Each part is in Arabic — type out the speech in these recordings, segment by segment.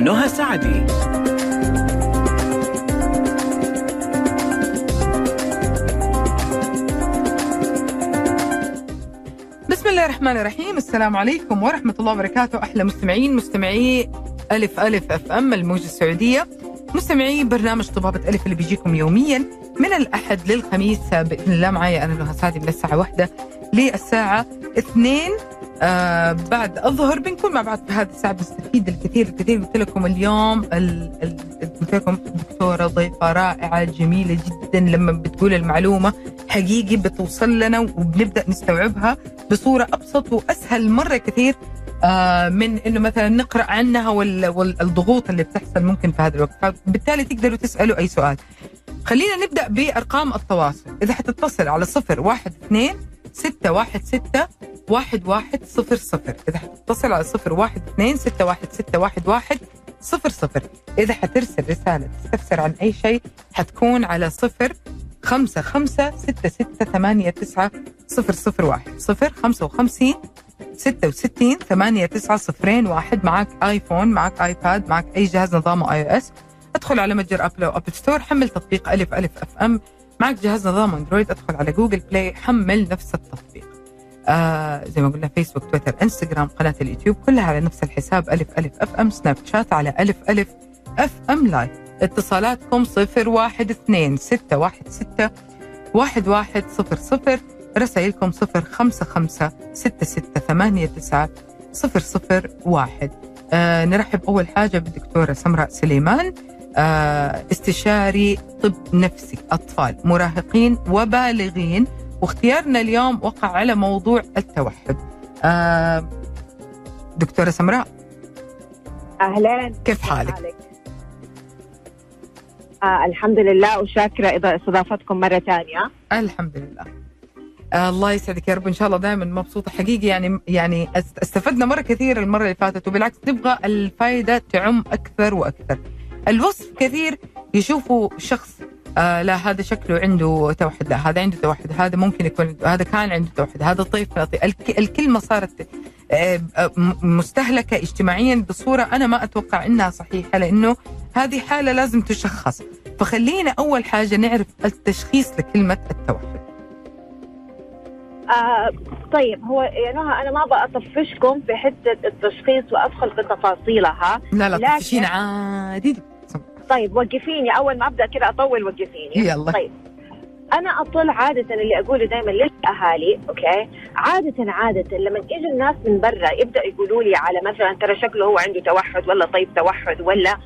نهى سعدي. بسم الله الرحمن الرحيم. السلام عليكم ورحمة الله وبركاته. أحلى مستمعين مستمعي ألف ألف أف أم الموجة السعودية. مستمعي برنامج طبابة ألف اللي بيجيكم يوميا من الأحد للخميس. بإذن الله معي أنا نهى سعدي من الساعة واحدة للساعة اثنين. آه بعد الظهر بنكون مع بعض في هذه الساعة بنستفيد الكثير الكثير قلت لكم اليوم ال- ال- قلت لكم دكتورة ضيفة رائعة جميلة جدا لما بتقول المعلومة حقيقي بتوصل لنا وبنبدأ نستوعبها بصورة أبسط وأسهل مرة كثير آه من إنه مثلا نقرأ عنها وال- والضغوط اللي بتحصل ممكن في هذا الوقت. فبالتالي تقدروا تسألوا أي سؤال. خلينا نبدأ بأرقام التواصل. إذا حتتصل على صفر واحد اثنين ستة واحد ستة واحد واحد صفر صفر. إذا حتتصل على صفر واحد اثنين ستة واحد ستة واحد واحد صفر صفر. إذا حترسل رسالة تستفسر عن أي شيء حتكون على صفر خمسة خمسة ستة ستة ثمانية تسعة صفر صفر واحد. صفر خمسة وخمسين ستة وستين ثمانية تسعة صفرين واحد. معك آيفون معك آيباد معك أي جهاز نظامه iOS. ادخل على متجر أبل أو Apple Store حمل تطبيق ألف ألف FM. معك جهاز نظام أندرويد أدخل على جوجل بلاي حمل نفس التطبيق. آه زي ما قلنا فيسبوك تويتر انستغرام قناة اليوتيوب كلها على نفس الحساب ألف ألف FM سناب شات على ألف ألف FM live اتصالاتكم صفر واحد اثنين ستة واحد ستة واحد واحد صفر صفر رسائلكم صفر خمسة خمسة ستة ستة ثمانية تسعة صفر صفر واحد. آه نرحب أول حاجة بالدكتورة سمراء سليمان. استشاري طب نفسي أطفال مراهقين وبالغين. واختيارنا اليوم وقع على موضوع التوحد. آه دكتورة سمراء. أهلا. كيف حالك؟ آه الحمد لله وشاكرة اذا استضافتكم مرة ثانية. الحمد لله. آه الله يسعدك يا رب. إن شاء الله دائما مبسوطة حقيقي. يعني يعني است- استفدنا مرة كثير المرة اللي فاتت وبالعكس نبغى الفائده تعم أكثر وأكثر. الوصف كثير يشوفوا شخص آه لا هذا شكله عنده توحد لا هذا عنده توحد هذا ممكن يكون هذا كان عنده توحد هذا طيف من الطيف. الك- الكلمة صارت آه، م- مستهلكة اجتماعيا بصورة أنا ما أتوقع إنها صحيحة لأنه هذه حالة لازم تشخص. فخلينا أول حاجة نعرف التشخيص لكلمة التوحد. آه طيب هو يا نهى أنا ما أبغى أطفشكم في حتة التشخيص وأدخل في تفاصيلها لا لا تفشين عادي. طيب وقفيني. أول ما أبدأ كذا أطول وقفيني. يلا. طيب. أنا أطول عادة اللي أقوله دائما للأهالي okay؟ عادة عادة لما يجي الناس من برا يبدأ يقولوا لي على مثلا ترى شكله هو عنده توحد ولا طيب توحد ولا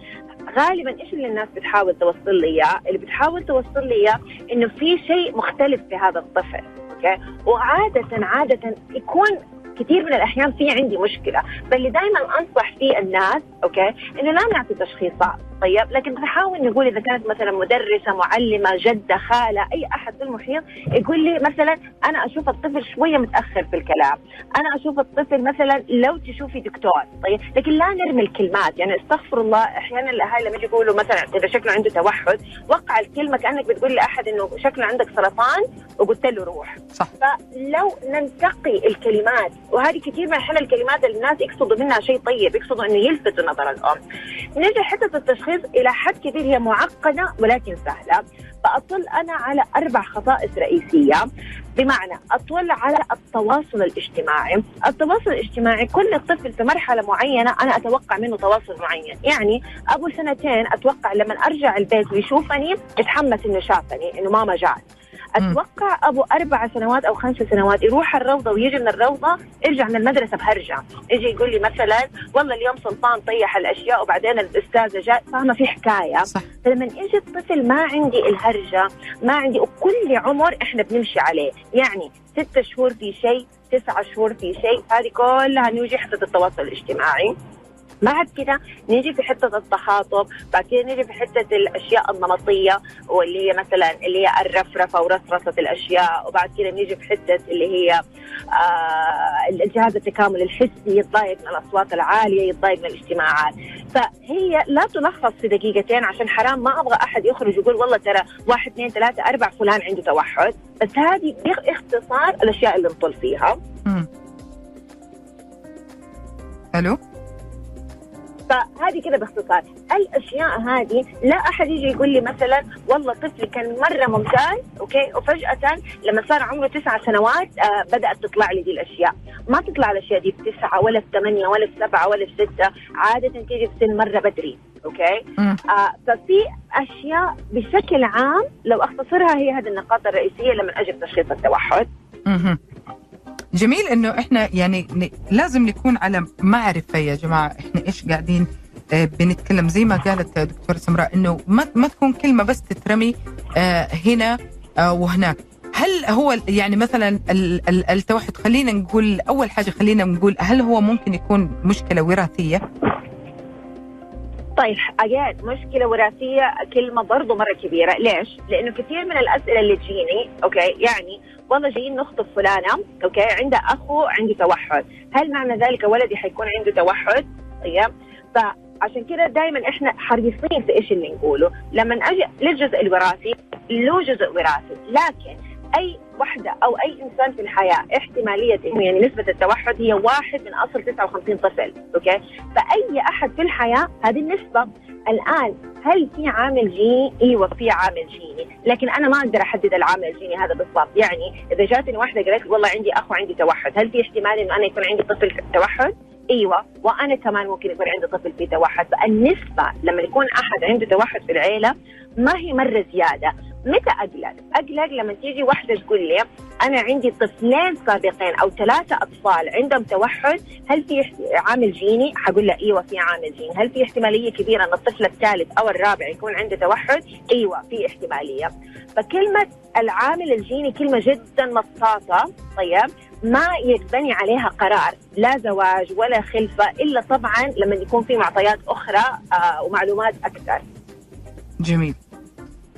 غالبا إيش اللي الناس بتحاول توصل لي إياه؟ اللي بتحاول توصل لي إياه إنه في شيء مختلف في هذا الطفل okay؟ وعادة عادة يكون كثير من الأحيان في عندي مشكلة. فاللي دائما أنصح فيه الناس أوكي؟ إنه لا نعطي تشخيصات. طيب لكن نحاول نقول إذا كانت مثلا مدرسة معلمة جدة خالة أي أحد في المحيط يقول لي مثلا أنا أشوف الطفل شوية متأخر في الكلام. أنا أشوف الطفل مثلا لو تشوفي دكتور طيب لكن لا نرمي الكلمات. يعني استغفر الله أحيانا الاهالي لما يجي يقولوا مثلا إذا شكله عنده توحد وقع الكلمة كأنك بتقول لأحد إنه شكله عندك سرطان وقلت له روح. صح. فلو ننتقي الكلمات وهذه كثير من أحيان الكلمات اللي الناس يقصدوا منها شيء طيب يقصدوا إنه يلفتوا نظر الأم. نجي حتة التشخيص إلى حد كبير هي معقدة ولكن سهلة. فأطل أنا على أربع خصائص رئيسية. بمعنى أطل على التواصل الاجتماعي، التواصل الاجتماعي كل طفل في مرحلة معينة أنا أتوقع منه تواصل معين، يعني أبو سنتين أتوقع لما أرجع البيت ويشوفني يتحمس إنه شافني إنه ماما جات. أتوقع أبو أربع سنوات أو خمس سنوات يروح الروضة ويجي من الروضة يرجع من المدرسة بهرجة، يجي يقول لي مثلا والله اليوم سلطان طيح الأشياء وبعدين الأستاذة جاء. فاهمه في حكاية. صح. فلما يجي الطفل ما عندي الهرجة ما عندي وكل عمر إحنا بنمشي عليه. يعني ستة شهور في شيء تسعة شهور في شيء هذه كلها نيجي حتة التواصل الاجتماعي. بعد كده نيجي في حتة التخاطب بعد كده نيجي في حتة الأشياء النمطية واللي هي مثلا اللي هي الرفرفة ورصرصه الأشياء وبعد كده نيجي في حتة اللي هي آه الجهاز التكامل الحسي يتضايق من الأصوات العالية يتضايق من الاجتماعات. فهي لا تلخص في دقيقتين عشان حرام ما أبغى أحد يخرج يقول والله ترى واحد اثنين ثلاثة أربع فلان عنده توحد. بس هذه باختصار الأشياء اللي نطل فيها. ألو؟ فهذه كده باختصار الأشياء هذه لا أحد يجي يقول لي مثلا والله طفلي كان مرة ممتاز أوكي وفجأة لما صار عمره تسعة سنوات آه بدأت تطلع لي دي الأشياء ما تطلع الأشياء دي في تسعه ولا في ثمانيه ولا في سبعه ولا في سته عادة تيجي في سن مرة بدري أوكي. آه ففي أشياء بشكل عام لو أختصرها هي هذه النقاط الرئيسية لما أجي بتشخيص التوحد. جميل إنه إحنا يعني لازم نكون على معرفة يا جماعة إحنا إيش قاعدين آه، بنتكلم زي ما قالت دكتورة سمراء إنه ما ما تكون كلمة بس تترمي آه، هنا آه، وهناك هل هو يعني مثلا ال- ال- التوحد خلينا نقول أول حاجة خلينا نقول هل هو ممكن يكون مشكلة وراثية؟ طيب أجل مشكلة وراثية كلمة برضو مرة كبيرة ليش؟ لأنه كثير من الأسئلة اللي تجيني okay يعني والله جايين نخطب فلانة okay؟ عندها أخو عنده توحد. هل معنى ذلك ولدي حيكون عنده توحد؟ طيب. فعشان كده دائما إحنا حريصين في إيش اللي نقوله. لما أجي للجزء الوراثي له جزء وراثي. لكن أي وحدة أو أي إنسان في الحياة احتمالية يعني نسبة التوحد هي واحد من أصل 59 طفل أوكي؟ فأي أحد في الحياة هذه النسبة الآن هل في عامل جيني؟ أيوه في عامل جيني، لكن أنا ما أقدر أحدد العامل الجيني هذا بالضبط، يعني إذا جاتني واحدة قالت والله عندي أخ وعندي توحد، هل في احتمال إنه أنا يكون عندي طفل توحد؟ إيوه. وأنا كمان ممكن يكون عندي طفل فيه توحد، فالنسبة لما يكون أحد عنده توحد في العيلة ما هي مرة زيادة، متى أقلق؟ أقلق لما تيجي واحدة تقول لي أنا عندي طفلين سابقين أو ثلاثة أطفال عندهم توحد هل في عامل جيني؟ حقول لها إيوه في عامل جيني، هل في احتمالية كبيرة إن الطفل الثالث أو الرابع يكون عنده توحد؟ إيوه في احتمالية. فكلمة العامل الجيني كلمة جدا مطاطه طيب ما يتبني عليها قرار لا زواج ولا خلفة إلا طبعا لما يكون في معطيات أخرى آه ومعلومات أكثر. جميل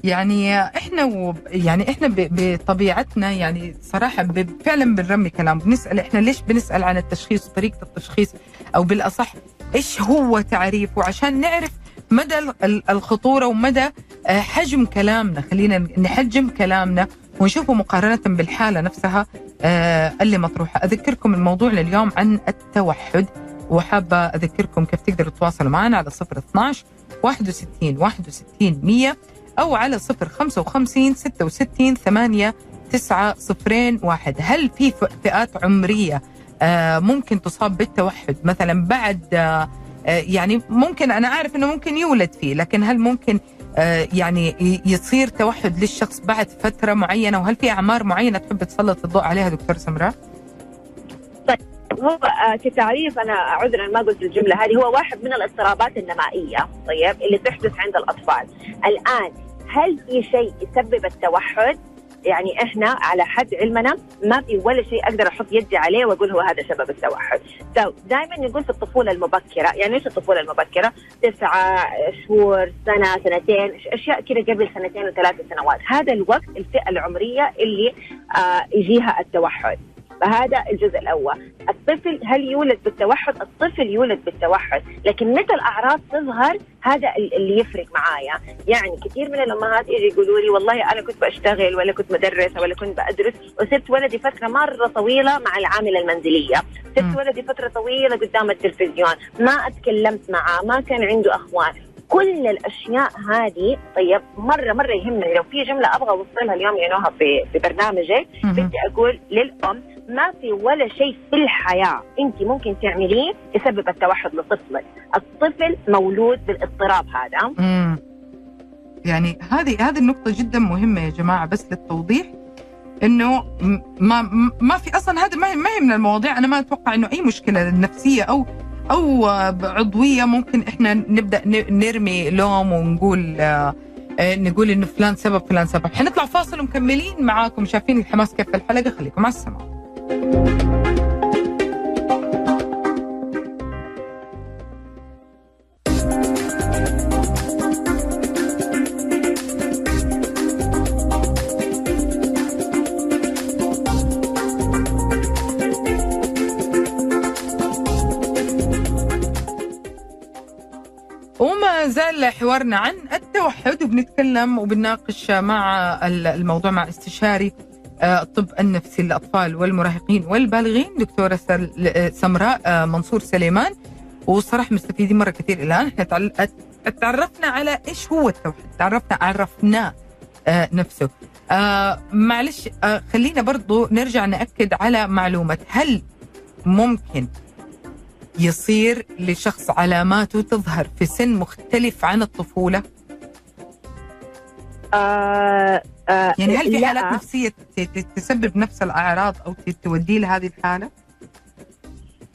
يعني إحنا و يعني إحنا ب- بطبيعتنا يعني صراحة ب- فعلا بنرمي كلام. بنسأل إحنا ليش بنسأل عن التشخيص طريقه التشخيص؟ أو بالأصح إيش هو تعريفه عشان نعرف مدى ال- ال- الخطورة ومدى آه، حجم كلامنا. خلينا نحجم كلامنا ونشوفه مقارنة بالحالة نفسها آه، اللي مطروحة. أذكركم الموضوع لليوم عن التوحد. وحابة أذكركم كيف تقدروا تتواصلوا معنا على 012 61 61 100 أو على 055 66 8 9 0 1 هل في فئات عمرية آه، ممكن تصاب بالتوحد مثلا بعد آه، يعني ممكن أنا أعرف أنه ممكن يولد فيه لكن هل ممكن آه، يعني يصير توحد للشخص بعد فترة معينة وهل في أعمار معينة تحب تسلط الضوء عليها دكتور سمراء؟ هو آه، كتعريف أنا عذرا ما قلت الجملة هذه هو واحد من الاضطرابات النمائية طيب اللي تحدث عند الأطفال الآن هل في شيء يسبب التوحد يعني إحنا على حد علمنا ما في ولا شيء أقدر أحط يدي عليه وأقول هو هذا سبب التوحد. دائما نقول في الطفولة المبكرة، يعني إيش الطفولة المبكرة؟ تسعة شهور، سنة، سنتين، أشياء كذا قبل سنتين وثلاث سنوات، هذا الوقت الفئة العمرية اللي آه يجيها التوحد. فهذا الجزء الأول. الطفل هل يولد بالتوحد؟ الطفل يولد بالتوحد لكن متى الأعراض تظهر؟ هذا ال- اللي يفرق معايا. يعني كثير من الأمهات يجي يقولوا لي والله أنا كنت بشتغل ولا كنت مدرسة ولا كنت بدرس وسبت ولدي فترة مرة طويلة مع العامله المنزلية. سبت ولدي فترة طويلة قدام التلفزيون. ما أتكلمت معاه ما كان عنده اخوان كل الأشياء هذه طيب مرة مرة يهمني. لو في جملة أبغى أوصلها اليوم يا نهى في في برنامجك. بدي أقول للأم ما في ولا شيء في الحياة انت ممكن تعمليه يسبب التوحد لطفلك، الطفل مولود بالاضطراب هذا. مم. يعني هذه هذه النقطة جدا مهمة يا جماعة بس للتوضيح إنه ما ما في أصلا هذا ما هي من المواضيع. أنا ما أتوقع إنه أي مشكلة نفسية أو أو عضوية ممكن إحنا نبدأ نرمي لوم ونقول آه، آه، نقول إنه فلان سبب فلان سبب. حنطلع فاصل ومكملين معاكم. شايفين الحماس كيف في الحلقة؟ خليكم مع السماء وما زال حوارنا عن التوحد وبنتكلم وبنناقش مع ال- الموضوع مع استشاري الطب النفسي للأطفال والمراهقين والبالغين دكتورة سل- آه، سمراء آه، منصور سليمان. وصراحة مستفيدين مرة كثير الآن. إحنا تعرفنا على إيش هو التوحيد. تعرفنا عرفناه آه نفسه. آه معلش آه خلينا برضو نرجع نأكد على معلومة. هل ممكن يصير لشخص علاماته تظهر في سن مختلف عن الطفولة؟ آه آه يعني هل في لا. حالات نفسية تسبب نفس الأعراض أو ت- توديه لهذه الحالة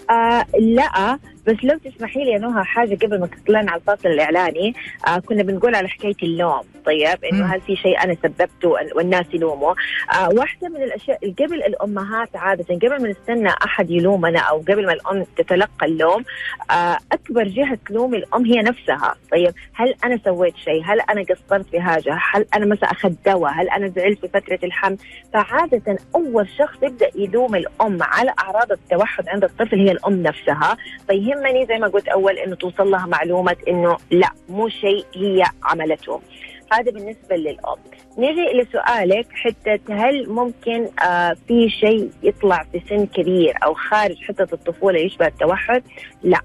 آه لا بس لو تسمحي لي يا نهى حاجة قبل ما تطلعنا على الفاصل الإعلاني. آه كنا بنقول على حكاية اللوم. طيب إنه. هل في شيء أنا سببته والناس يلوموا؟ آه واحدة من الأشياء قبل الأمهات عادة قبل ما نستنى أحد يلومنا أو قبل ما الأم تتلقى اللوم آه أكبر جهة تلوم الأم هي نفسها. طيب هل أنا سويت شيء؟ هل أنا قصرت في حاجة؟ هل أنا مثلا اخذت دواء؟ هل أنا زعلت في فترة الحمل؟ فعادة أول شخص يبدأ يلوم الأم على أعراض التوحد عند الطفل هي الأم نفسها. فيهمني زي ما قلت أول إنه توصل لها معلومه إنه لا مو شيء هي عملته. هذا بالنسبة للام نجي لسؤالك حتى هل ممكن آه في شيء يطلع في سن كبير أو خارج حتة الطفولة يشبه التوحد؟ لا.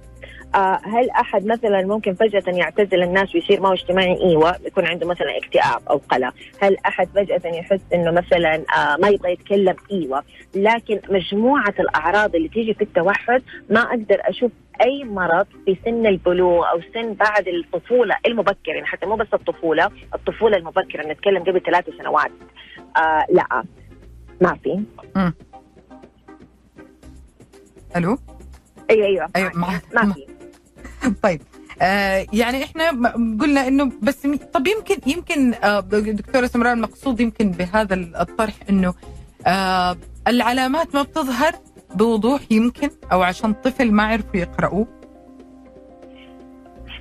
آه هل أحد مثلا ممكن فجأة يعتزل الناس ويصير ما هو اجتماعي؟ إيوه يكون عنده مثلا اكتئاب أو قلق. هل أحد فجأة يحس إنه مثلا آه ما يبغى يتكلم؟ إيوه. لكن مجموعة الأعراض اللي تيجي في التوحد ما أقدر أشوف أي مرض في سن البلوغ أو سن بعد الطفولة المبكره يعني حتى مو بس الطفولة الطفولة المبكرة نتكلم قبل ثلاث سنوات. آه لا. ما في. ألو؟ أيوه أيوه. أيوه مع... ما في. طيب. آه يعني إحنا قلنا إنه بس طب يمكن يمكن آه دكتورة سمراء المقصود يمكن بهذا الطرح إنه آه العلامات ما بتظهر بوضوح يمكن أو عشان طفل ما عرفوا يقرأوه؟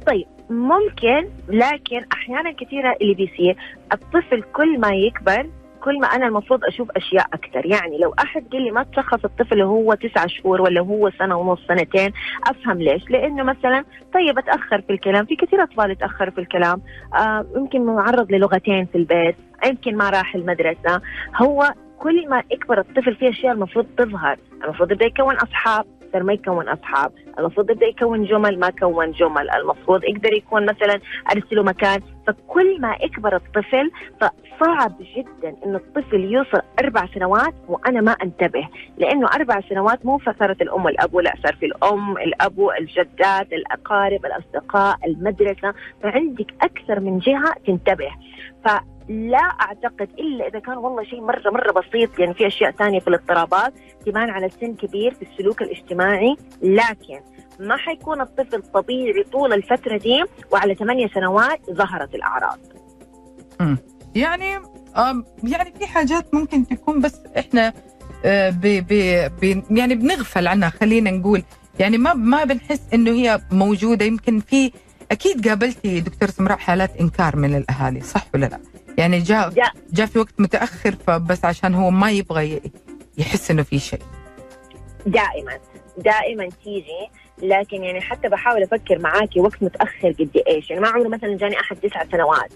طيب ممكن لكن أحيانا كثيرة اللي بيصير الطفل كل ما يكبر كل ما أنا المفروض أشوف أشياء أكثر يعني لو أحد قال لي ما تشخص الطفل وهو تسعة شهور ولا هو سنة ونص سنتين أفهم ليش؟ لأنه مثلا طيب أتأخر في الكلام. في كثير أطفال يتاخروا في الكلام. آه يمكن معرض للغتين في البيت يمكن ما راح المدرسة. هو كل ما يكبر الطفل في أشياء المفروض تظهر. المفروض يبدا يكون أصحاب. صار ما يكون أصحاب. المفروض يبدا يكون جمل ما كون جمل. المفروض يقدر يكون مثلا ارسله مكان. فكل ما يكبر الطفل فصعب جدا إنه الطفل يوصل أربع سنوات وأنا ما أنتبه. لأنه أربع سنوات مو فتره الأم والاب ولا صار في الأم الأبو الجدات الأقارب الأصدقاء المدرسة. فعندك أكثر من جهة تنتبه. فلا أعتقد إلا إذا كان والله شيء مرة مرة بسيط يعني في أشياء ثانية في الاضطرابات تبان على سن كبير في السلوك الاجتماعي لكن ما حيكون الطفل طبيعي طول الفترة دي وعلى ثمانية سنوات ظهرت الأعراض. يعني آم، يعني في حاجات ممكن تكون بس إحنا آه، ب ب ب يعني بنغفل عنها خلينا نقول. يعني ما ما بنحس إنه هي موجودة. يمكن في أكيد قابلتي دكتور سمراء حالات إنكار من الأهالي صح ولا لا؟ يعني جاء جاء. جاء في وقت متأخر فبس عشان هو ما يبغى يحس إنه في شيء. دائما دائما تيجي. لكن يعني حتى بحاول أفكر معاكي وقت متأخر قد إيش. يعني ما عمره مثلا جاني أحد تسع سنوات.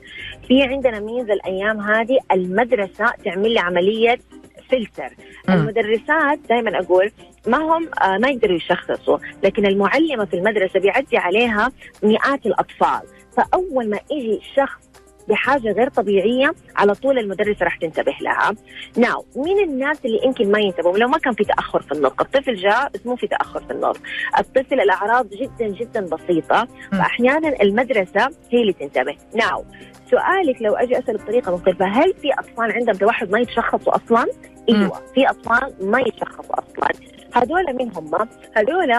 في عندنا ميزة الأيام هذه المدرسة تعمل لي عملية فلتر مم. المدرسات دائما أقول ما هم آه ما يقدروا يشخصوا. لكن المعلمة في المدرسة بيعدي عليها مئات الأطفال. فأول ما يجي شخص بحاجة غير طبيعية على طول المدرسة راح تنتبه لها. ناو مين الناس اللي يمكن ما ينتبهوا لو ما كان في تأخر في النطق، الطفل جاء بس مو في تأخر في النطق، الطفل الأعراض جدا جدا بسيطة فاحيانا المدرسة هي اللي تنتبه. ناو سؤالك لو أجي أسأل بطريقة مختلفة هل في أطفال عندهم توحد ما يتشخصوا أصلا؟ أيوه في أطفال ما يتشخصوا أصلا. هذول مين هم؟ هذول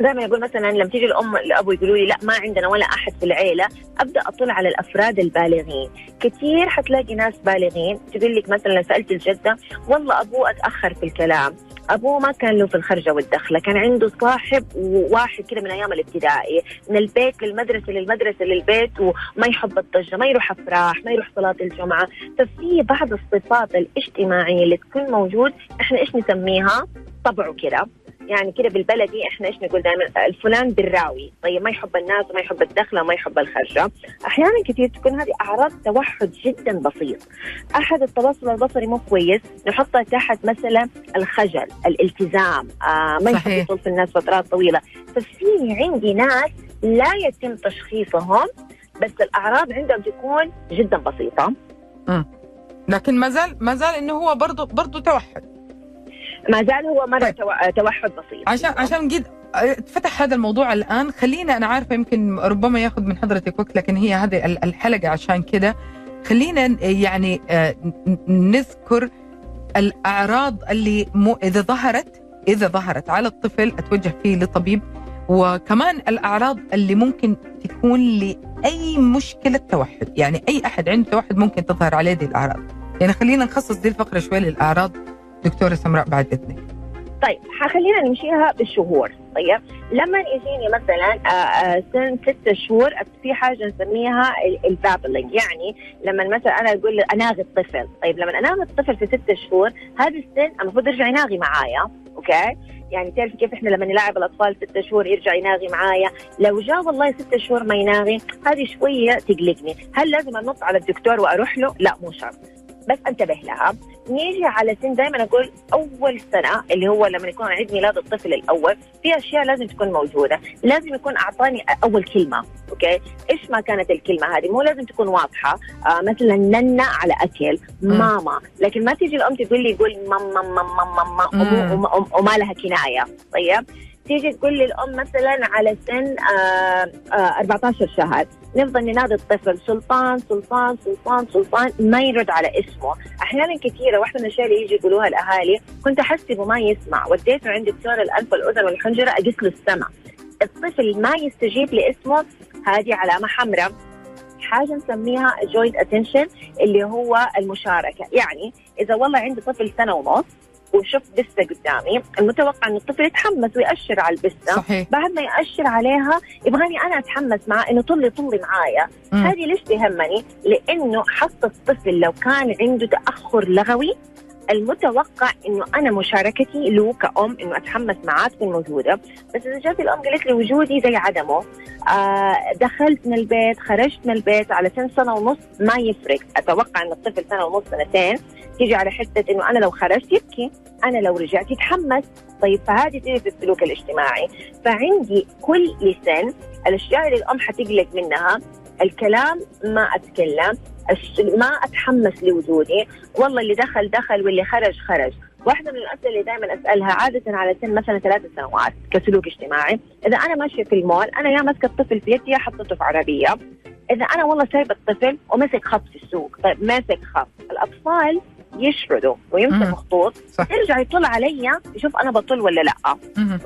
زي ما يقول مثلا لما تيجي الأم الابو يقولوا لي لا ما عندنا ولا أحد في العيلة أبدأ أطلع على الأفراد البالغين. كثير حتلاقي ناس بالغين تقول لك مثلا سألت الجدة والله أبوه أتأخر في الكلام. أبوه ما كان له في الخرجة والدخلة كان عنده صاحب واحد كده من أيام الابتدائي من البيت للمدرسة للمدرسة للبيت وما يحب الضجة ما يروح أفراح ما يروح صلاة الجمعة. ففي بعض الصفات الاجتماعية اللي تكون موجود إحنا إيش نسميها؟ طبعه كده. يعني كده بالبلدي إحنا إيش نقول دائما؟ الفلان بالراوي. طيب ما يحب الناس وما يحب الدخلة وما يحب الخرجة. أحيانا كثير تكون هذه أعراض توحد جدا بسيط. أحد التواصل البصري مو كويس. نحطها تحت مثلا الخجل الالتزام. آه ما يحب. يطول في الناس فترات طويلة. ففي عندي ناس لا يتم تشخيصهم بس الأعراض عندهم تكون جدا بسيطة. لكن ما زال ما زال إنه هو برضه برضه توحد. ما زال هو مره طيب. تو- توحد بسيط. عشان عشان قد فتح هذا الموضوع الآن. خلينا أنا عارفة يمكن ربما ياخذ من حضرتك وقت لكن هي هذه ال- الحلقة عشان كده. خلينا يعني آه، نذكر الأعراض اللي مو إذا ظهرت إذا ظهرت على الطفل أتوجه فيه لطبيب وكمان الأعراض اللي ممكن تكون لأي مشكلة توحد. يعني أي أحد عنده توحد ممكن تظهر عليه دي الأعراض. يعني خلينا نخصص دي الفقرة شوي للأعراض. دكتورة سمراء بعد إذنك. طيب خلينا نمشيها بالشهور. طيب لما يجيني مثلا آه، آه، سن ست شهور في حاجة نسميها ال babbling. يعني لما مثلا أنا أقول أناغي الطفل. طيب لما أناغي الطفل في ست شهور هذا السن المفروض يرجع يناغي معايا. okay؟ يعني تعرفي كيف إحنا لما نلعب الأطفال ست شهور يرجع يناغي معايا؟ لو جاء والله ست شهور ما يناغي هذه شوية تقلقني. هل لازم أنط على الدكتور وأروح له؟ لا مو شرط. بس انتبه لها. نيجي على سن دائما أقول أول سنة اللي هو لما يكون عيد ميلاد الطفل الأول في أشياء لازم تكون موجودة. لازم يكون أعطاني أول كلمة أوكي؟ إيش ما كانت الكلمة هذه؟ مو لازم تكون واضحة. آه مثلا ننا على أكل. ماما. لكن ما تيجي الأم تقول لي يقول ماما ماما ماما وما لها كناية. طيب؟ تيجي تقول لي الأم مثلا على سن آه آه 14 شهر نفضل ننادي الطفل سلطان سلطان سلطان سلطان ما يرد على اسمه. أحيانا كثيرة واحدة من الأشياء اللي يجي يقولوها الأهالي كنت احسبه ما يسمع وديته عند دكتور الأنف والأذن والحنجرة اقيس له السمع. الطفل ما يستجيب لاسمه هذه علامة حمراء. حاجة نسميها joint attention اللي هو المشاركة. يعني إذا والله عندي طفل سنة ونص وشفت بسه قدامي المتوقع إن الطفل يتحمس ويأشر على البسة صحيح بعد ما يأشر عليها يبغاني أنا أتحمس معاه إنه طلي طلي معايا. هذه ليش تهمني؟ لأنه حتى الطفل لو كان عنده تأخر لغوي المتوقع إنه أنا مشاركتي له كأم إنه أتحمس معاه تكون موجوده، بس إذا جات الأم قالت لي وجودي زي عدمه، آه دخلت من البيت، خرجت من البيت على سن سنة ونص ما يفرق، أتوقع إن الطفل سنة ونص سنتين. تيجي على حتة إنه أنا لو خرجت يبكي، أنا لو رجعت يتحمس، طيب فهذه تيجي في السلوك الاجتماعي، فعندي كل سن الأشياء اللي الأم حتقلق منها. الكلام ما أتكلم ما أتحمس لوجودي. والله اللي دخل دخل واللي خرج خرج. واحدة من الأسئلة اللي دائما أسألها عادة على سن مثلا ثلاث سنوات كسلوك اجتماعي. إذا أنا ماشية في المول أنا يا ماسكة الطفل في يدي يا حطيته في عربية. إذا أنا والله سايبة الطفل ومسك خط في السوق. طيب ماسك خط الأطفال يشردوا ويمسك. خطوط صح. يرجع يطل علي يشوف أنا بطل ولا لأ. مم.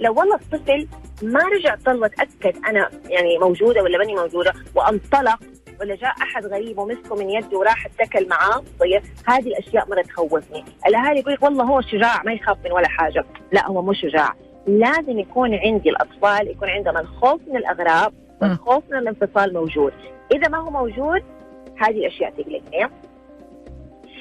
لو والله الطفل ما رجع طل وتأكد أنا يعني موجودة ولا ماني موجودة وانطلق ولا جاء أحد غريب ومسكه من يده وراح اتكل معاه طيب؟ هذه الأشياء مرة تخوفني. الأهالي يقول والله هو شجاع ما يخاف من ولا حاجة. لا هو مو شجاع. لازم يكون عندي الأطفال يكون عندهم الخوف من الأغراب. والخوف من الانفصال موجود. إذا ما هو موجود هذه الأشياء تقلقني.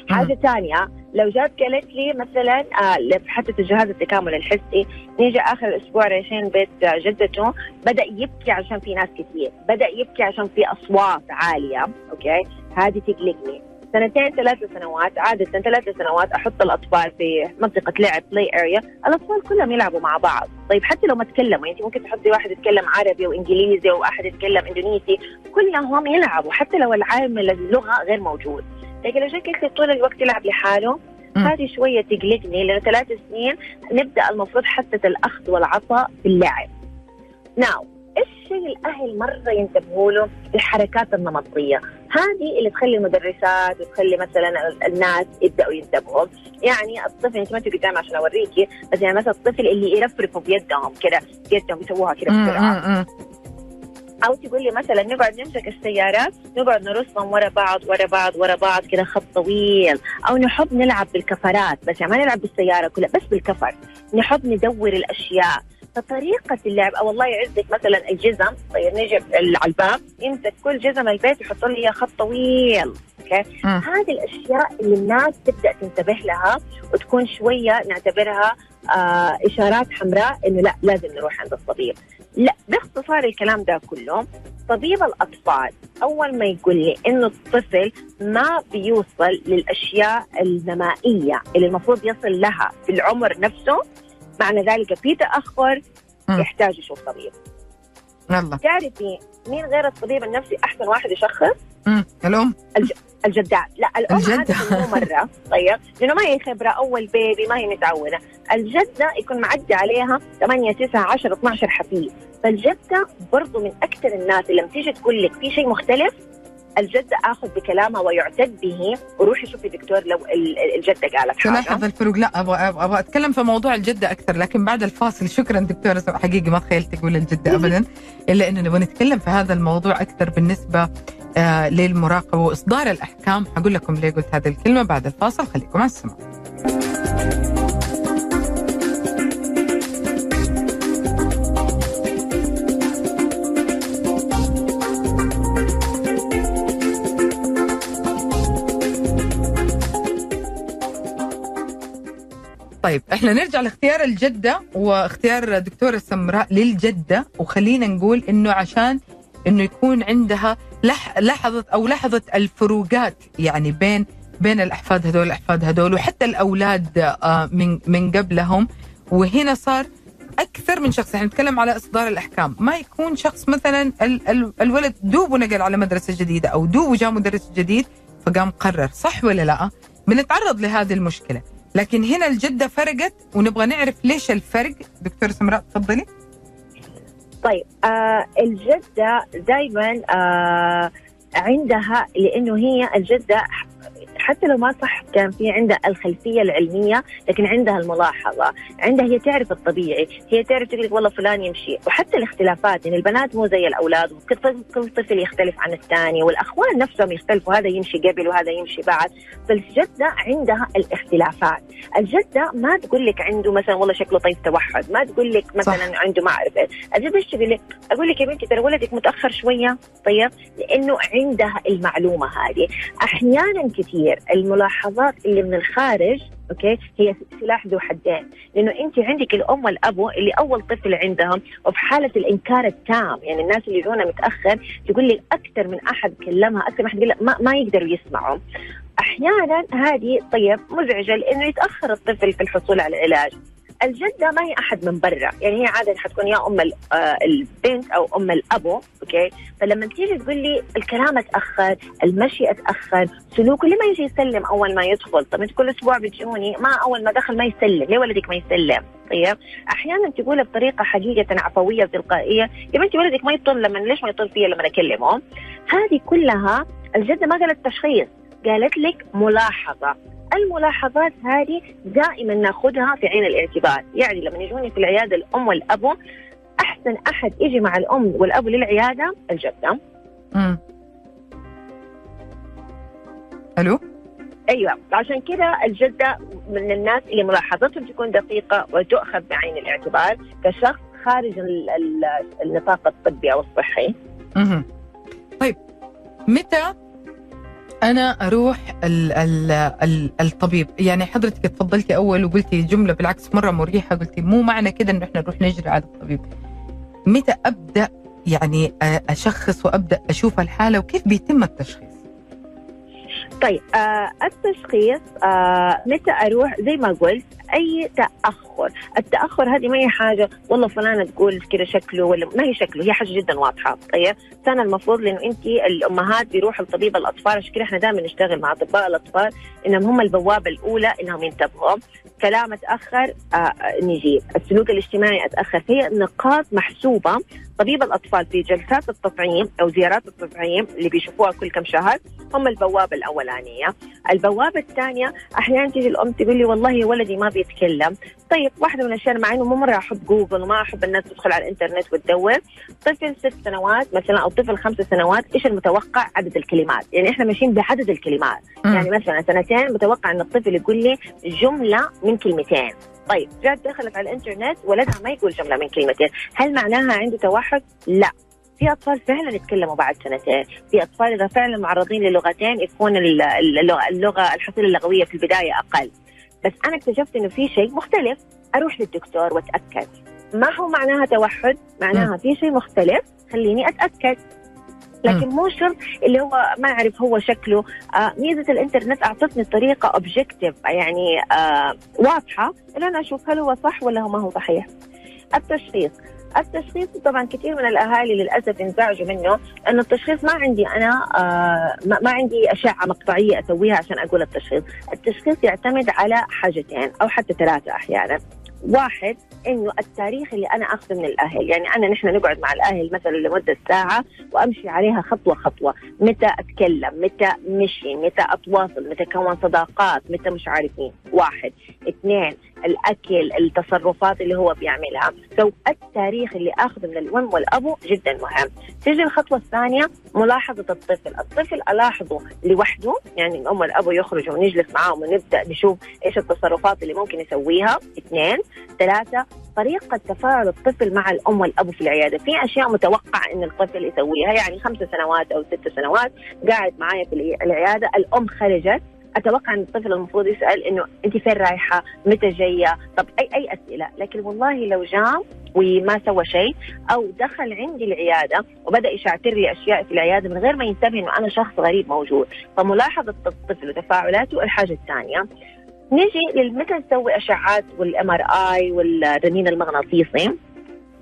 حاجة ثانية لو جات قالت لي مثلا آه حتى جهاز التكامل الحسي نيجي آخر الأسبوع رايحين بيت آه، جدته بدأ يبكي عشان في ناس كثير بدأ يبكي عشان في أصوات عالية okay؟ هذه تقلقني. سنتين ثلاثة سنوات عادة ثلاثة سنوات أحط الأطفال في منطقة لعب play area الأطفال كلهم يلعبوا مع بعض. طيب حتى لو ما تكلموا يعني ممكن تحطي واحد يتكلم عربي وإنجليزي وواحد يتكلم إندونيسي كلهم يلعبوا حتى لو العامل اللغة غير موجود. لكن لو قلت طول الوقت يلعب لحاله. هذه شوية تقلقني لأنه ثلاث سنين نبدأ المفروض حتى الأخذ والعطاء في اللعب. ناو إيش الشيء الأهل مرة ينتبهوا له الحركات النمطية، هذه اللي تخلي المدرسات وتخلي مثلا ال- الناس يبدأوا ينتبهوا، يعني الطفل أنت ما تبقي قدامي عشان أوريكي، بس يعني مثلا الطفل اللي يرفرفوا بيدهم كذا بيدهم يسووها كذا. بسرعة،. أو تقول لي مثلا نقعد نمسك السيارات نقعد نرصهم ورا بعض ورا بعض ورا بعض كذا خط طويل. أو نحب نلعب بالكفرات بس يعني ما نلعب بالسيارة كلها بس بالكفر. نحب ندور الأشياء. فطريقة اللعب أو الله يعزك مثلا الجزم. طيب نجي على الباب يمسك كل جزم البيت يحط لي خط طويل. أوكي. هذه الأشياء اللي الناس تبدأ تنتبه لها وتكون شوية نعتبرها آه إشارات حمراء إنه لا لازم نروح عند الطبيب. لا باختصار الكلام ده كله طبيب الأطفال أول ما يقول لي إنه الطفل ما بيوصل للأشياء النمائية اللي المفروض يصل لها في العمر نفسه معنى ذلك في تاخر مم. يحتاج يشوف طبيب. يلا. تعرفي مين غير الطبيب النفسي؟ أحسن واحد يشخص؟ مم. الأم؟ الجدات لا الأم الجدة. مو مرة. طيب. لأنه ما هي خبرة أول بيبي ما هي متعودة. الجدة يكون معدي عليها 8 9 10 12 حفيد. فالجدة برضو من أكثر الناس اللي لما تيجي تقول لك في شيء مختلف الجده آخذ بكلامها ويعتد به. وروحي شوفي دكتور لو ال- ال- الجدة قالت حاجة. تلاحظ الفروق؟ لا أبغى أبغى أتكلم في موضوع الجدة أكثر لكن بعد الفاصل. شكرا دكتورة حقيقي ما تخيلت تقول الجدة ابدا إلا إنه نبغى نتكلم في هذا الموضوع أكثر بالنسبة آه للمراقبة وإصدار الأحكام. حقول لكم ليه قلت هذه الكلمة بعد الفاصل. خليكم على السماع طيب إحنا نرجع لاختيار الجدة واختيار دكتورة سمراء للجدة. وخلينا نقول إنه عشان إنه يكون عندها لح لحظة أو لحظة الفروقات يعني بين بين الأحفاد هذول الأحفاد هذول وحتى الأولاد آه، من من قبلهم. وهنا صار أكثر من شخص يعني نتكلم على إصدار الأحكام. ما يكون شخص مثلا ال ال الولد دوبه نقل على مدرسة جديدة أو دوبه جاء مدرس جديد فقام قرر صح ولا لا؟ بنتعرض لهذه المشكلة. لكن هنا الجدة فرقت ونبغى نعرف ليش الفرق؟ دكتور سمراء تفضلي. طيب آه الجدة دائما آه عندها لأنه هي الجدة حتى لو ما صح كان في عندها الخلفية العلمية لكن عندها الملاحظة. عندها هي تعرف الطبيعي هي تعرف تقول والله فلان يمشي. وحتى الاختلافات يعني البنات مو زي الأولاد وكل طفل- كل طفل يختلف عن الثاني والأخوان نفسهم يختلفوا هذا يمشي قبل وهذا يمشي بعد. فالجدة عندها الاختلافات. الجدة ما تقول لك عنده مثلا والله شكله طيب توحد ما تقول لك مثلا صح. عنده ما اعرف. الجدة إيش تقول لك؟ أقول لك يا بنتي ترى ولدك متأخر شوية طيب؟ لأنه عندها المعلومة هذه. أحيانا كثير الملاحظات اللي من الخارج أوكي؟ هي سلاح ذو حدين. لأنه انت عندك الأم والابو اللي أول طفل عندهم وفي حالة الإنكار التام يعني الناس اللي يجونا متأخر تقول لي أكثر من أحد كلمها أكثر من أحد لها ما, ما يقدروا يسمعوا. أحيانا هذه طيب مزعجة لأنه يتأخر الطفل في الحصول على العلاج. الجدة ما هي أحد من برا. يعني هي عادة حتكون يا ال- آه، البنت أو أم الأبو أوكي؟ فلما تيجي تقول لي الكلام أتأخر المشي أتأخر سلوكه ليه ما يجي يسلم أول ما يدخل. طب أنت كل أسبوع بتجوني ما أول ما دخل ما يسلم. ليه ولدك ما يسلم؟ طيب؟ أحيانا تقولها بطريقة حقيقة عفوية تلقائية يا بنتي ولدك ما يطل لما ليش ما يطل فيا لما أكلمه؟ هذه كلها الجدة ما قالت تشخيص قالت لك ملاحظة. الملاحظات هذه دائما نأخذها في عين الاعتبار. يعني لما يجوني في العيادة الأم والابو أحسن أحد يجي مع الأم والابو للعيادة الجدة. امم ألو؟ أيوه. عشان كذا الجدة من الناس اللي ملاحظتهم تكون دقيقة وتؤخذ بعين الاعتبار كشخص خارج ال- ال- النطاق الطبي أو الصحي. مهم. طيب متى أنا أروح ال ال ال الطبيب. يعني حضرتك تفضلتي أول وقلتي جملة بالعكس مرة مريحة قلتي مو معنى كده انه إحنا نروح نجري على الطبيب. متى أبدأ يعني أشخص وأبدأ أشوف الحالة وكيف بيتم التشخيص؟ طيب آه التشخيص آه متى أروح؟ زي ما قلت أي تأخر التأخر. هذه ما هي حاجة. والله فلانة تقول كذا شكله ولا ما هي شكله هي حاجة جدا واضحة. طيب كان المفروض لأنه أنت الأمهات بيروحوا لطبيب الأطفال عشان كذا إحنا دائما نشتغل مع أطباء الأطفال إنهم هم البوابة الأولى إنهم ينتبهوا. كلام أتأخر آه آه، نجيب السلوك الاجتماعي أتأخر. هي نقاط محسوبة. طبيب الأطفال في جلسات التطعيم أو زيارات التطعيم اللي بيشوفوها كل كم شهر هم البوابة الأولانية. البوابة الثانية أحيانا تيجي الأم تقول لي والله ولدي ما بيتكلم. طيب واحدة من الأشياء مع إنه مو مرة أحب جوجل وما أحب الناس تدخل على الإنترنت وتدور. طفل ست سنوات مثلا أو طفل خمس سنوات إيش المتوقع؟ عدد الكلمات. يعني إحنا ماشيين بعدد الكلمات. يعني مثلا سنتين متوقع إن الطفل يقول لي جملة من كلمتين. طيب جات دخلت على الإنترنت ولدها ما يقول جملة من كلمتين. هل معناها عنده توحد؟ لا. في أطفال فعلا يتكلموا بعد سنتين. في أطفال إذا فعلا معرضين للغتين يكون ال- اللغة اللغة الحصيلة اللغوية في البداية أقل. بس أنا اكتشفت إنه في شيء مختلف. أروح للدكتور وأتأكد. ما هو معناها توحد؟ معناها في شيء مختلف. خليني أتأكد. لكن مو شرط اللي هو ما أعرف هو شكله. آه ميزة الإنترنت أعطتني طريقه اوبجكتيف يعني آه واضحة. أن أنا أشوف هل هو صح ولا هو ما هو صحيح. التشخيص. التشخيص طبعا كثير من الأهالي للأسف انزعجوا منه إنه التشخيص ما عندي أنا آه ما عندي أشعة مقطعية أسويها عشان أقول التشخيص، التشخيص يعتمد على حاجتين أو حتى ثلاثة أحيانا. واحد إنه التاريخ اللي أنا أخذه من الأهل يعني أنا نحن نقعد مع الأهل مثلا لمدة ساعة وأمشي عليها خطوة خطوة. متى أتكلم؟ متى مشي متى أتواصل؟ متى كون صداقات؟ متى مش عارفين واحد. اثنين الأكل التصرفات اللي هو بيعملها. سو التاريخ اللي اخذه من الأم والأبو جدا مهم. تيجي الخطوة الثانية ملاحظة الطفل. الطفل ألاحظه لوحده يعني الأم والأبو يخرجوا ونجلس معاهم ونبدأ نشوف إيش التصرفات اللي ممكن يسويها. اثنين. ثلاثة طريقة تفاعل الطفل مع الأم والأب في العيادة. في أشياء متوقع أن الطفل يسويها يعني خمس سنوات أو ست سنوات قاعد معايا في العيادة. الأم خرجت أتوقع إن الطفل المفروض يسأل إنه أنت فين رايحة؟ متى جاية؟ طب اي أي أسئلة، لكن والله لو جاء وما سوى شيء أو دخل عندي العيادة وبدأ يشعتر لي أشياء في العيادة من غير ما ينتبه إنه أنا شخص غريب موجود، فملاحظة الطفل وتفاعلاته الحاجة الثانية نجي لمتى نسوي أشعات وال MRI والرنين المغناطيسي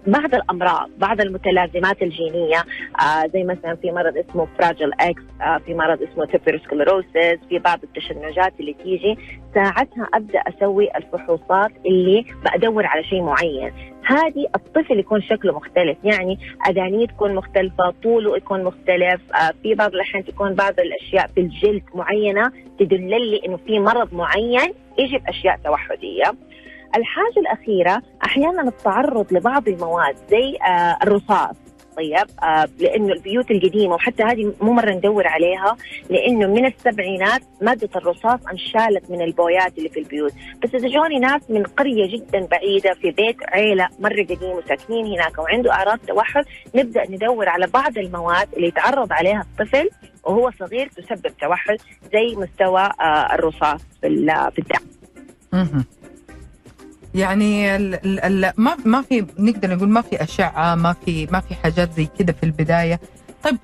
بعض الأمراض بعض المتلازمات الجينية آه زي مثلا في مرض اسمه Fragile X آه في مرض اسمه tuberous sclerosis في بعض التشنجات اللي تيجي ساعتها أبدأ أسوي الفحوصات اللي بدور على شيء معين. هذه الطفل يكون شكله مختلف يعني أدانيه تكون مختلفة طوله يكون مختلف آه في بعض الأحيان تكون بعض الأشياء في الجلد معينة تدل لي إنه في مرض معين يجي بأشياء توحدية. الحاجة الأخيرة أحيانا التعرض لبعض المواد زي آه الرصاص. طيب آه لأنه البيوت القديمة وحتى هذه مو مرة ندور عليها لأنه من السبعينات مادة الرصاص انشالت من البويات اللي في البيوت. بس إذا جوني ناس من قرية جدا بعيدة في بيت عيلة مرة قديم وساكنين هناك وعنده اعراض توحد نبدأ ندور على بعض المواد اللي يتعرض عليها الطفل وهو صغير تسبب توحد زي مستوى آه الرصاص في في الدم. يعني ال ال ما ما في نقدر نقول ما في أشعة ما في ما في حاجات زي كده في البداية. طيب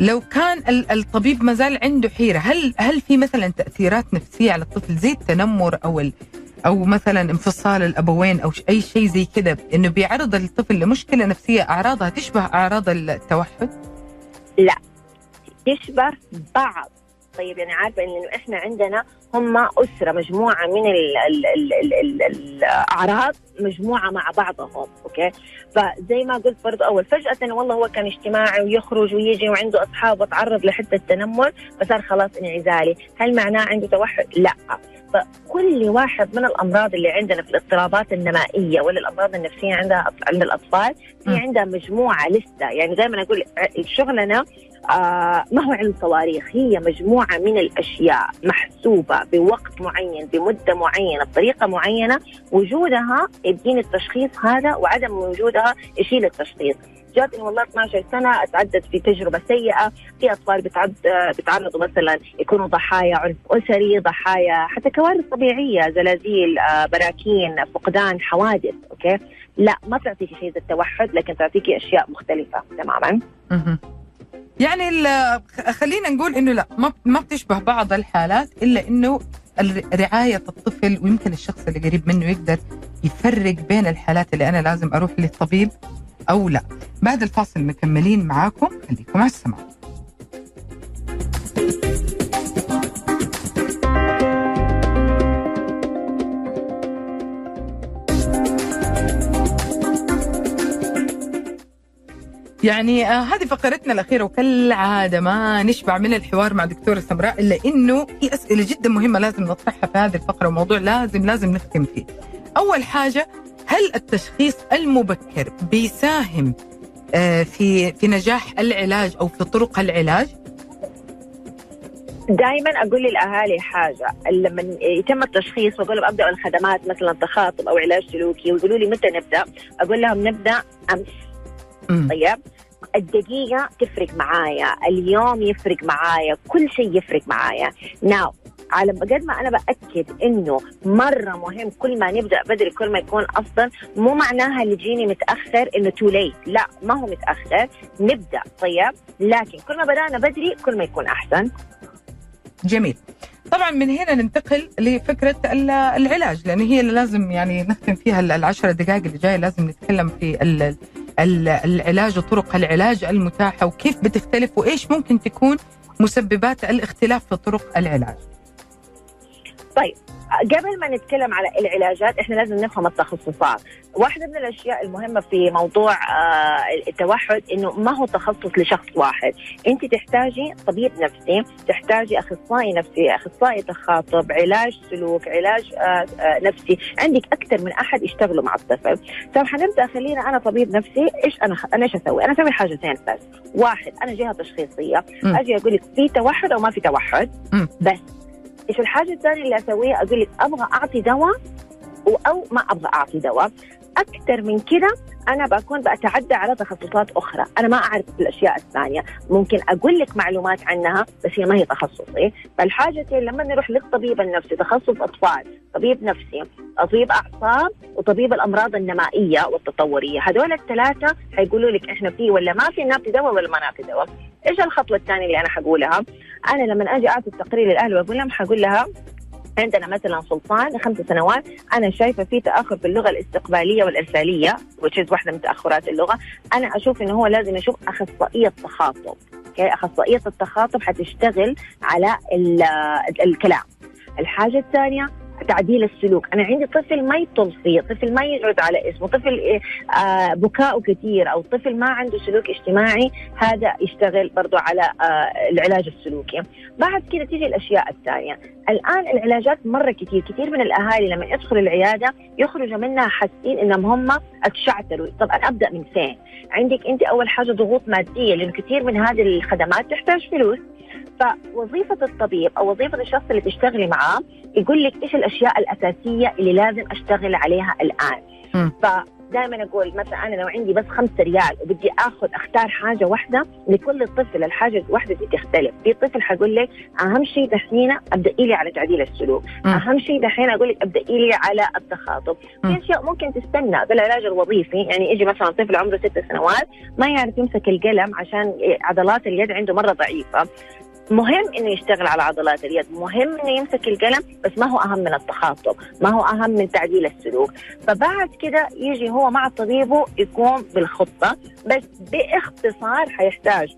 لو كان الطبيب ما زال عنده حيرة هل هل في مثلا تأثيرات نفسية على الطفل زي التنمر أو أو مثلا انفصال الأبوين أو أي شيء زي كده؟ إنه بيعرض الطفل لمشكلة نفسية أعراضها تشبه أعراض التوحد؟ لا تشبه بعض. طيب يعني عارفة انه إحنا عندنا هم أسرة مجموعة من ال ال ال ال ال الأعراض مجموعة مع بعضهم أوكي؟ فزي ما قلت برضو أول فجأة والله هو كان اجتماعي ويخرج ويجي وعنده أصحاب وتعرض لحته تنمر فصار خلاص انعزالي. هل معناه عنده توحد؟ لا. فكل واحد من الأمراض اللي عندنا في الاضطرابات النمائية ولا الأمراض النفسية عندها عند الأطفال في عندها مجموعة لسته يعني دائما أقول شغلنا آه ما هو علم صواريخ؟ هي مجموعة من الأشياء محسوبة بوقت معين بمدة معينة بطريقة معينة وجودها يديني التشخيص هذا وعدم وجودها يشيل التشخيص. جاتني والله 12 سنة أتعدت في تجربة سيئة في أطفال بتعد بتعرضوا مثلا يكونوا ضحايا عنف أسري ضحايا حتى كوارث طبيعية زلازل آه، براكين فقدان حوادث أوكي؟ لا ما تعطيكي شيء زي التوحد لكن تعطيكي أشياء مختلفة تماما. يعني خلينا نقول إنه لا ما ما بتشبه بعض الحالات إلا إنه رعاية الطفل ويمكن الشخص اللي قريب منه يقدر يفرق بين الحالات اللي أنا لازم أروح للطبيب أو لا. بعد الفاصل مكملين معاكم خليكم على السماع. يعني آه هذه فقرتنا الأخيرة وكالعادة ما نشبع من الحوار مع دكتورة سمراء إلا إنه في أسئلة جدا مهمة لازم نطرحها في هذه الفقرة وموضوع لازم لازم نختم فيه أول حاجة هل التشخيص المبكر بيساهم آه في في نجاح العلاج أو في طرق العلاج؟ دائما أقول للأهالي حاجة لما يتم التشخيص وأقول لهم ابدا الخدمات مثلا تخاطب أو علاج سلوكي ويقولوا لي متى نبدأ؟ أقول لهم نبدأ أمس طيب؟ الدقيقة تفرق معايا اليوم يفرق معايا كل شيء يفرق معايا. ناو على قد ما أنا بأكد إنه مرة مهم كل ما نبدأ بدري كل ما يكون أفضل مو معناها اللي يجيني متأخر إنه تو ليت لا ما هو متأخر. نبدأ طيب؟ لكن كل ما بدأنا بدري كل ما يكون أحسن. جميل. طبعا من هنا ننتقل لفكرة ال- العلاج لأن هي اللي لازم يعني نختم فيها ال- العشر دقائق اللي جاية لازم نتكلم في العلاج وطرق العلاج المتاحة وكيف بتختلف وإيش ممكن تكون مسببات الاختلاف في طرق العلاج. قبل ما نتكلم على العلاجات إحنا لازم نفهم التخصصات. واحدة من الأشياء المهمة في موضوع آه، التوحد إنه ما هو تخصص لشخص واحد. أنت تحتاجي طبيب نفسي تحتاجي أخصائي نفسي أخصائي تخاطب علاج سلوك علاج آه، آه، نفسي. عندك أكثر من أحد يشتغلوا مع الطفل. طب حنبدأ خلينا أنا طبيب نفسي إيش أنا أنا إيش أسوي؟ أنا أسوي حاجتين بس. واحد أنا جهة تشخيصية. مم. أجي أقول لك في توحد أو ما في توحد. بس إيش الحاجة الثانية اللي أسويها؟ أقول لك أبغى أعطي دواء أو ما أبغى أعطي دواء. أكثر من كده أنا بكون بتعدى على تخصصات أخرى. أنا ما أعرف الأشياء الثانية. ممكن أقول لك معلومات عنها بس هي ما هي تخصصي. فالحاجتين لما نروح للطبيب النفسي تخصص أطفال طبيب نفسي طبيب أعصاب وطبيب الأمراض النمائية والتطورية. هذول الثلاثة حيقولوا لك إحنا في ولا ما في نعطي دواء ولا ما نعطي دواء إيش الخطوة الثانية اللي أنا حقولها؟ أنا لما أجي أعطي التقرير للأهل وأقول لهم حقول لها عندنا مثلا سلطان خمس سنوات. أنا شايفة في تأخر في اللغة الاستقبالية والإرسالية وتشيز واحدة من تأخرات اللغة. أنا أشوف إنه هو لازم يشوف أخصائية تخاطب أوكي أخصائية التخاطب حتشتغل على ال- الكلام. الحاجة الثانية تعديل السلوك. أنا عندي طفل ما يطل فيه طفل ما يقعد على اسمه طفل آه بكاؤه كثير أو طفل ما عنده سلوك اجتماعي هذا يشتغل برضو على آه العلاج السلوكي. بعد كده تيجي الأشياء الثانية. الآن العلاجات مرة كثير كثير من الأهالي لما يدخلوا العيادة يخرجوا منها حاسين إنهم هم اتشعتروا طب أنا أبدأ من فين؟ عندك أنت أول حاجة ضغوط مادية لأنه كثير من هذه الخدمات تحتاج فلوس. فوظيفة الطبيب أو وظيفة الشخص اللي تشتغلي معاه يقول لك إيش الأشياء الأساسية اللي لازم أشتغل عليها الآن مم. فدائما أقول مثلا أنا لو عندي بس خمسة ريال وبدي أخذ أختار حاجة واحدة لكل طفل الحاجة الواحدة دي تختلف في طفل حقول لك أهم شيء دحين أبدأي لي على تعديل السلوك مم. أهم شيء دحين أقول لك أبدأي لي على التخاطب. في أشياء ممكن تستنى بالعلاج الوظيفي يعني يجي مثلا طفل عمره ست سنوات ما يعرف يمسك القلم عشان عضلات اليد عنده مرة ضعيفة مهم إنه يشتغل على عضلات اليد مهم إنه يمسك القلم بس ما هو أهم من التخاطب ما هو أهم من تعديل السلوك. فبعد كده يجي هو مع طبيبه يقوم بالخطة بس باختصار حيحتاج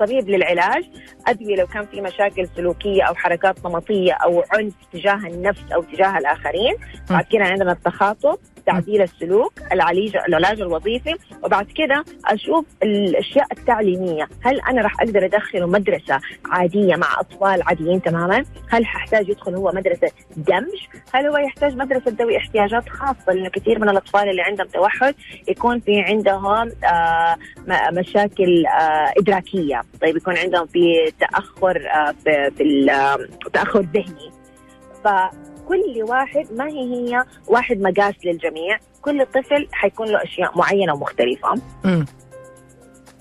طبيب للعلاج. ادويه لو كان في مشاكل سلوكية أو حركات نمطية أو عنف تجاه النفس أو تجاه الآخرين بعد كده عندنا التخاطب. تعديل السلوك العلاج العلاج الوظيفي وبعد كده أشوف الأشياء التعليمية. هل أنا راح أقدر ادخله مدرسة عادية مع أطفال عاديين تماما؟ هل ححتاج يدخل هو مدرسة دمج؟ هل هو يحتاج مدرسة ذوي احتياجات خاصة؟ لأنه كثير من الأطفال اللي عندهم توحد يكون في عندهم آه مشاكل آه إدراكية. طيب يكون عندهم في تأخر آه في, تأخر ذهني. فكل واحد ما هي هي واحد مقاس للجميع. كل طفل حيكون له أشياء معينة ومختلفة. مم.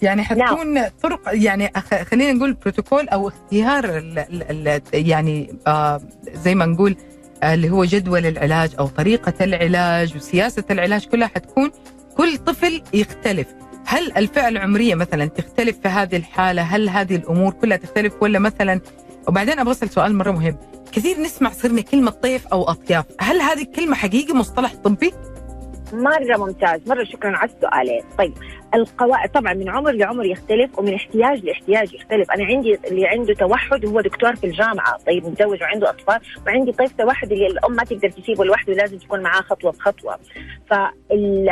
يعني حتكون طرق يعني خلينا نقول بروتوكول أو اختيار ال ال ال يعني آه زي ما نقول آه اللي هو جدول العلاج أو طريقة العلاج وسياسة العلاج كلها حتكون كل طفل يختلف. هل الفئة العمرية مثلا تختلف في هذه الحالة؟ هل هذه الأمور كلها تختلف؟ ولا مثلا وبعدين أبغى أسأل سؤال مرة مهم. كثير نسمع صرنا كلمة طيف أو أطياف. هل هذه الكلمة حقيقي مصطلح طبي؟ مرة ممتاز. مرة شكرا على السؤالين. طيب القواعد طبعا من عمر لعمر يختلف ومن احتياج لاحتياج يختلف. أنا عندي اللي عنده توحد وهو دكتور في الجامعة طيب متزوج وعنده أطفال وعندي طيف توحد اللي الأم ما تقدر تسيبه لوحده لازم تكون معاه خطوة بخطوة. ال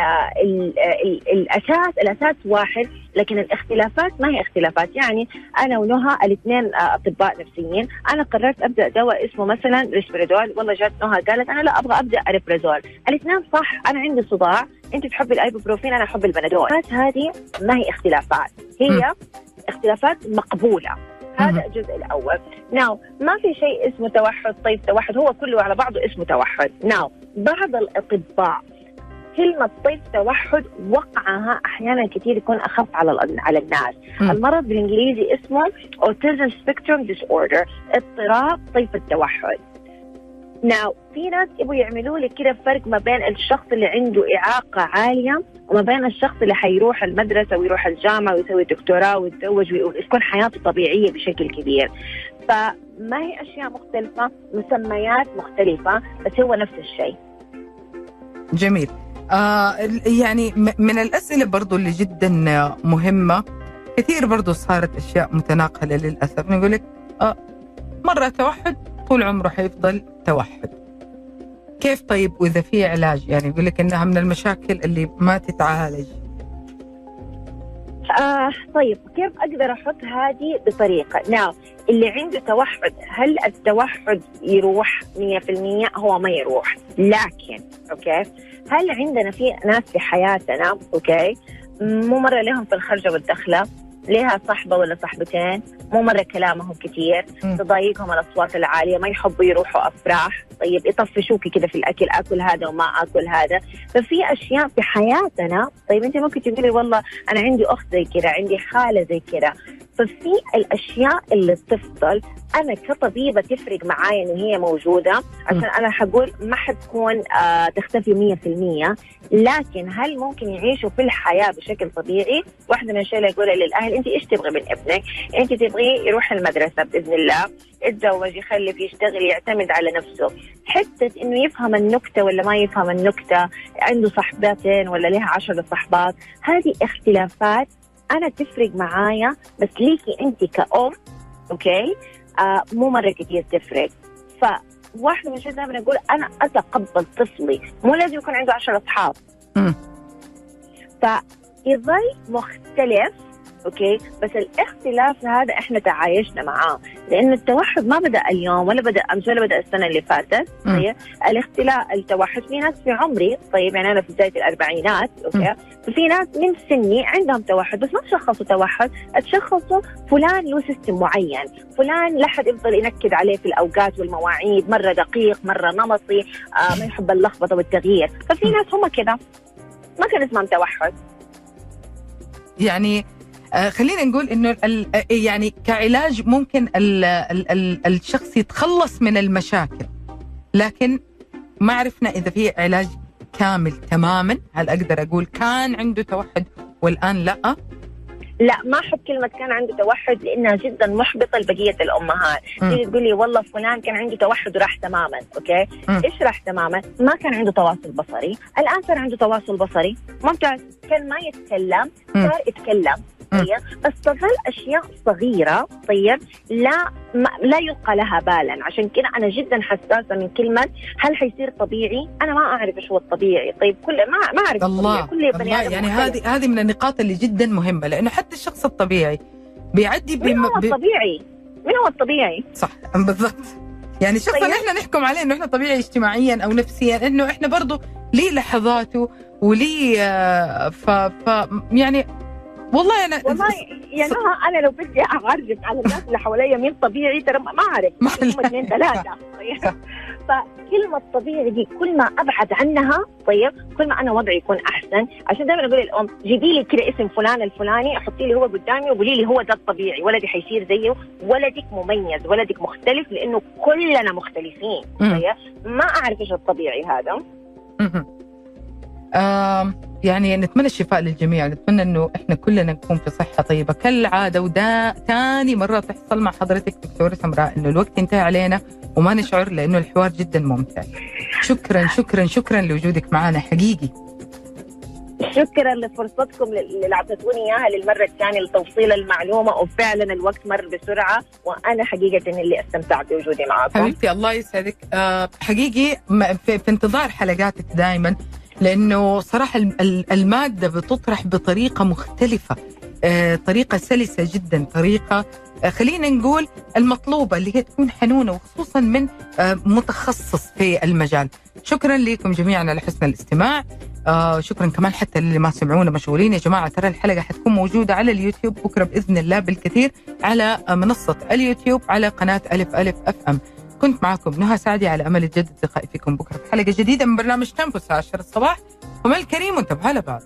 الأساس الأساس واحد لكن الاختلافات ما هي اختلافات. يعني أنا ونهى الاثنين آه، أطباء نفسيين. أنا قررت أبدأ دواء اسمه مثلا ريسبريدول والله جات نهى قالت أنا لا أبغى أبدأ اريبرازول الاثنين صح أنا عندي صداع. انت تحبي الايبوبروفين أنا أحب البنادول. هذه ما هي اختلافات هي اختلافات مقبولة. هذا الجزء الأول. ناو ما في شيء اسمه توحد طيب توحد هو كله على بعضه اسمه توحد. ناو بعض الأطباء كلمة طيف توحد وقعها أحيانا كثير يكون أخف على على الناس، مم. المرض بالإنجليزي اسمه Autism Spectrum Disorder، اضطراب طيف التوحد. ناو في ناس يبغوا يعملوا لي كده فرق ما بين الشخص اللي عنده إعاقة عالية وما بين الشخص اللي حيروح المدرسة ويروح الجامعة ويسوي دكتوراه ويتزوج ويكون حياته طبيعية بشكل كبير. فما هي أشياء مختلفة مسميات مختلفة بس هو نفس الشيء. جميل. آه يعني من الأسئلة برضو اللي جدا مهمة كثير برضو صارت أشياء متناقلة للأسف. نقول لك آه مرة توحد طول عمره حيفضل توحد. كيف طيب وإذا في علاج؟ يعني يقول لك إنها من المشاكل اللي ما تتعالج. آه طيب كيف أقدر أحط هذه بطريقة؟ نعم اللي عنده توحد هل التوحد يروح 100% هو ما يروح. لكن okay هل عندنا في ناس في حياتنا okay مو مرة لهم في الخرجة والدخلة؟ لها صحبة ولا صحبتين مو مرة كلامهم كثير تضايقهم الأصوات العالية ما يحبوا يروحوا أفراح. طيب يطفشوكي كذا في الأكل أكل هذا وما أكل هذا ففي أشياء في حياتنا طيب أنت ممكن تقولي والله أنا عندي أخت زي كذا عندي خالة زي كذا ففي الأشياء اللي تفضل أنا كطبيبة تفرق معايا انه هي موجودة عشان أنا حقول ما حتكون آه تختفي 100% لكن هل ممكن يعيشوا في الحياة بشكل طبيعي؟ واحدة من الأشياء اللي أقولها للأهل أنت إيش تبغي من ابنك؟ أنت تبغيه يروح المدرسة بإذن الله يتزوج يخلف يشتغل يعتمد على نفسه. حتة إنه يفهم النكتة ولا ما يفهم النكتة عنده صحباتين ولا لها عشر صحبات. هذه اختلافات أنا تفرق معايا بس ليكي أنت كأم أوكي؟ آه مو مرة كثير تفرق. فواحدة من الاشياء دائما أقول أنا أتقبل طفلي. مو لازم يكون عنده عشر أصحاب. فيظل مختلف okay؟ بس الاختلاف هذا إحنا تعايشنا معاه. لأن التوحد ما بدأ اليوم ولا بدأ أمس ولا بدأ السنة اللي فاتت طيب؟ الاختلاف التوحد في ناس في عمري طيب؟ يعني أنا في بداية الأربعينات okay؟ وفي ناس من سني عندهم توحد بس ما تشخصوا توحد تشخصوا فلان له سيستم معين. فلان لا حد يفضل ينكد عليه في الأوقات والمواعيد مرة دقيق مرة نمطي آه ما يحب اللخبطة والتغيير. ففي ناس هم كذا ما كان اسمهم توحد. يعني خلينا نقول إنه آه، يعني كعلاج ممكن ال ال ال الشخص يتخلص من المشاكل. لكن ما عرفنا إذا في علاج كامل تماما. هل أقدر أقول كان عنده توحد والآن لا؟ لا ما أحب كلمة كان عنده توحد لأنها جدا محبطة لبقية الأمهات. تيجي تقول لي والله فلان كان عنده توحد وراح تماما أوكي؟ م. إيش راح تماما؟ ما كان عنده تواصل بصري. الآن صار عنده تواصل بصري. ممتاز. كان ما يتكلم صار يتكلم. طيب بس تظل أشياء صغيرة طيب لا لا يلقى لها بالا. عشان كذا أنا جدا حساسة من كلمه هل حيصير طبيعي؟ أنا ما أعرف إيش هو الطبيعي. طيب كل ما ما أعرف الله كل بني الله يعني هذه هذه من النقاط اللي جدا مهمة لأنه حتى الشخص الطبيعي بيعدي بم... من هو الطبيعي؟ من هو الطبيعي؟ صح بالضبط. يعني الشخص طيب. إحنا نحكم عليه إنه إحنا طبيعي اجتماعيا أو نفسيا إنه إحنا برضه ليه لحظاته وليه آه، ف, ف يعني والله أنا والله يا نهى أنا لو بدي اعرف على الناس اللي حواليا مين طبيعي ترى ما أعرف. هم اثنين ثلاثة. فكلمة طبيعي دي كل ما أبعد عنها طيب كل ما أنا وضعي يكون أحسن. عشان دائما أقول للأم جيبي لي كذا اسم فلان الفلاني حطي لي هو قدامي وقولي لي هو ده الطبيعي. ولدي حيصير زيه. ولدك مميز. ولدك مختلف لأنه كلنا مختلفين. طيب. ما أعرف إيش الطبيعي هذا. يعني نتمنى الشفاء للجميع نتمنى إنه إحنا كلنا نكون في صحة طيبة. كالعادة وده ثاني مرة تحصل مع حضرتك دكتورة سمراء إنه الوقت انتهى علينا وما نشعر لإنه الحوار جدا ممتع. شكرا شكرا شكرا لوجودك معنا حقيقي. شكرا لفرصتكم اللي أعطيتوني إياها للمرة الثانية لتوصيل المعلومة وفعلا الوقت مر بسرعة وأنا حقيقة اللي استمتعت بوجودي معكم. حبيبتي الله يسعدك. أه حقيقي في انتظار حلقاتك دائما لأنه صراحة المادة بتطرح بطريقة مختلفة. آه، طريقة سلسة جدا طريقة آه، خلينا نقول المطلوبة اللي هي تكون حنونة وخصوصا من آه، متخصص في المجال. شكرا لكم جميعا على حسن الاستماع. شكرا كمان حتى اللي ما سمعونا مشغولين. يا جماعة ترى الحلقة حتكون موجودة على اليوتيوب بكرة بإذن الله بالكثير على منصة اليوتيوب على قناة ألف ألف أف أم. كنت معكم. نهى سعدي على أمل الجد التقائي فيكم. بكرة في حلقة جديدة من برنامج تنفس 10 الصباح. ومن الكريم وانتبهوا لبعض.